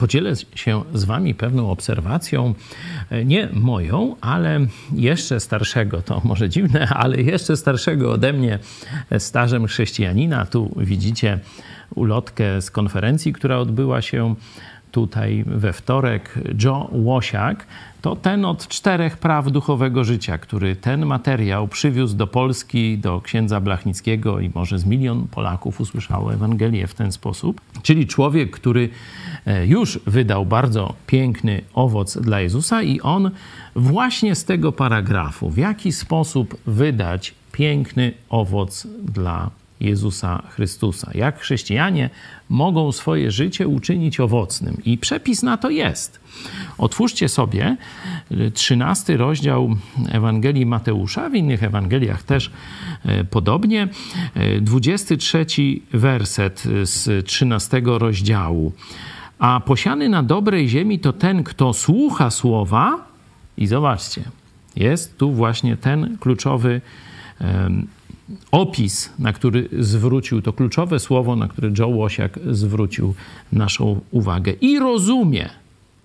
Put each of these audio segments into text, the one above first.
podzielę się z Wami pewną obserwacją, e, nie moją, ale jeszcze starszego, to może dziwne, ale jeszcze starszego ode mnie stażem chrześcijanina. Tu widzicie ulotkę z konferencji, która odbyła się tutaj we wtorek. Joe Łosiak to ten od czterech praw duchowego życia, który ten materiał przywiózł do Polski, do księdza Blachnickiego i może z milion Polaków usłyszało Ewangelię w ten sposób. Czyli człowiek, który e, już wydał bardzo piękny owoc dla Jezusa i on właśnie z tego paragrafu, w jaki sposób wydać piękny owoc dla Jezusa Chrystusa. Jak chrześcijanie mogą swoje życie uczynić owocnym. I przepis na to jest. Otwórzcie sobie 13 rozdział Ewangelii Mateusza, w innych Ewangeliach też e, podobnie. 23 e, werset z 13 rozdziału. A posiany na dobrej ziemi to ten, kto słucha słowa, i zobaczcie, jest tu właśnie ten kluczowy opis, na który zwrócił, to kluczowe słowo, na które Joe Łosiak zwrócił naszą uwagę. I rozumie.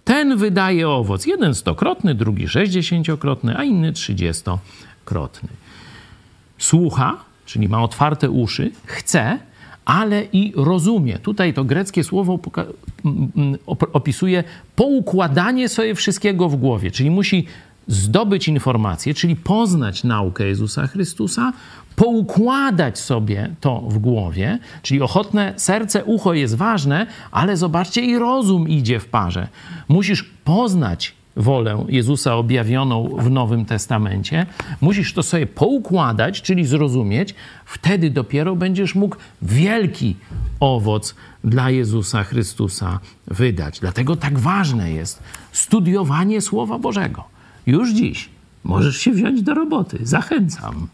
Ten wydaje owoc. Jeden stokrotny, drugi sześćdziesięciokrotny, a inny trzydziestokrotny. Słucha, czyli ma otwarte uszy, chce, ale i rozumie. Tutaj to greckie słowo opisuje poukładanie sobie wszystkiego w głowie, czyli musi zdobyć informacje, czyli poznać naukę Jezusa Chrystusa, poukładać sobie to w głowie, czyli ochotne serce, ucho jest ważne, ale zobaczcie, i rozum idzie w parze. Musisz poznać wolę Jezusa objawioną w Nowym Testamencie. Musisz to sobie poukładać, czyli zrozumieć. Wtedy dopiero będziesz mógł wielki owoc dla Jezusa Chrystusa wydać. Dlatego tak ważne jest studiowanie Słowa Bożego. Już dziś możesz się wziąć do roboty. Zachęcam.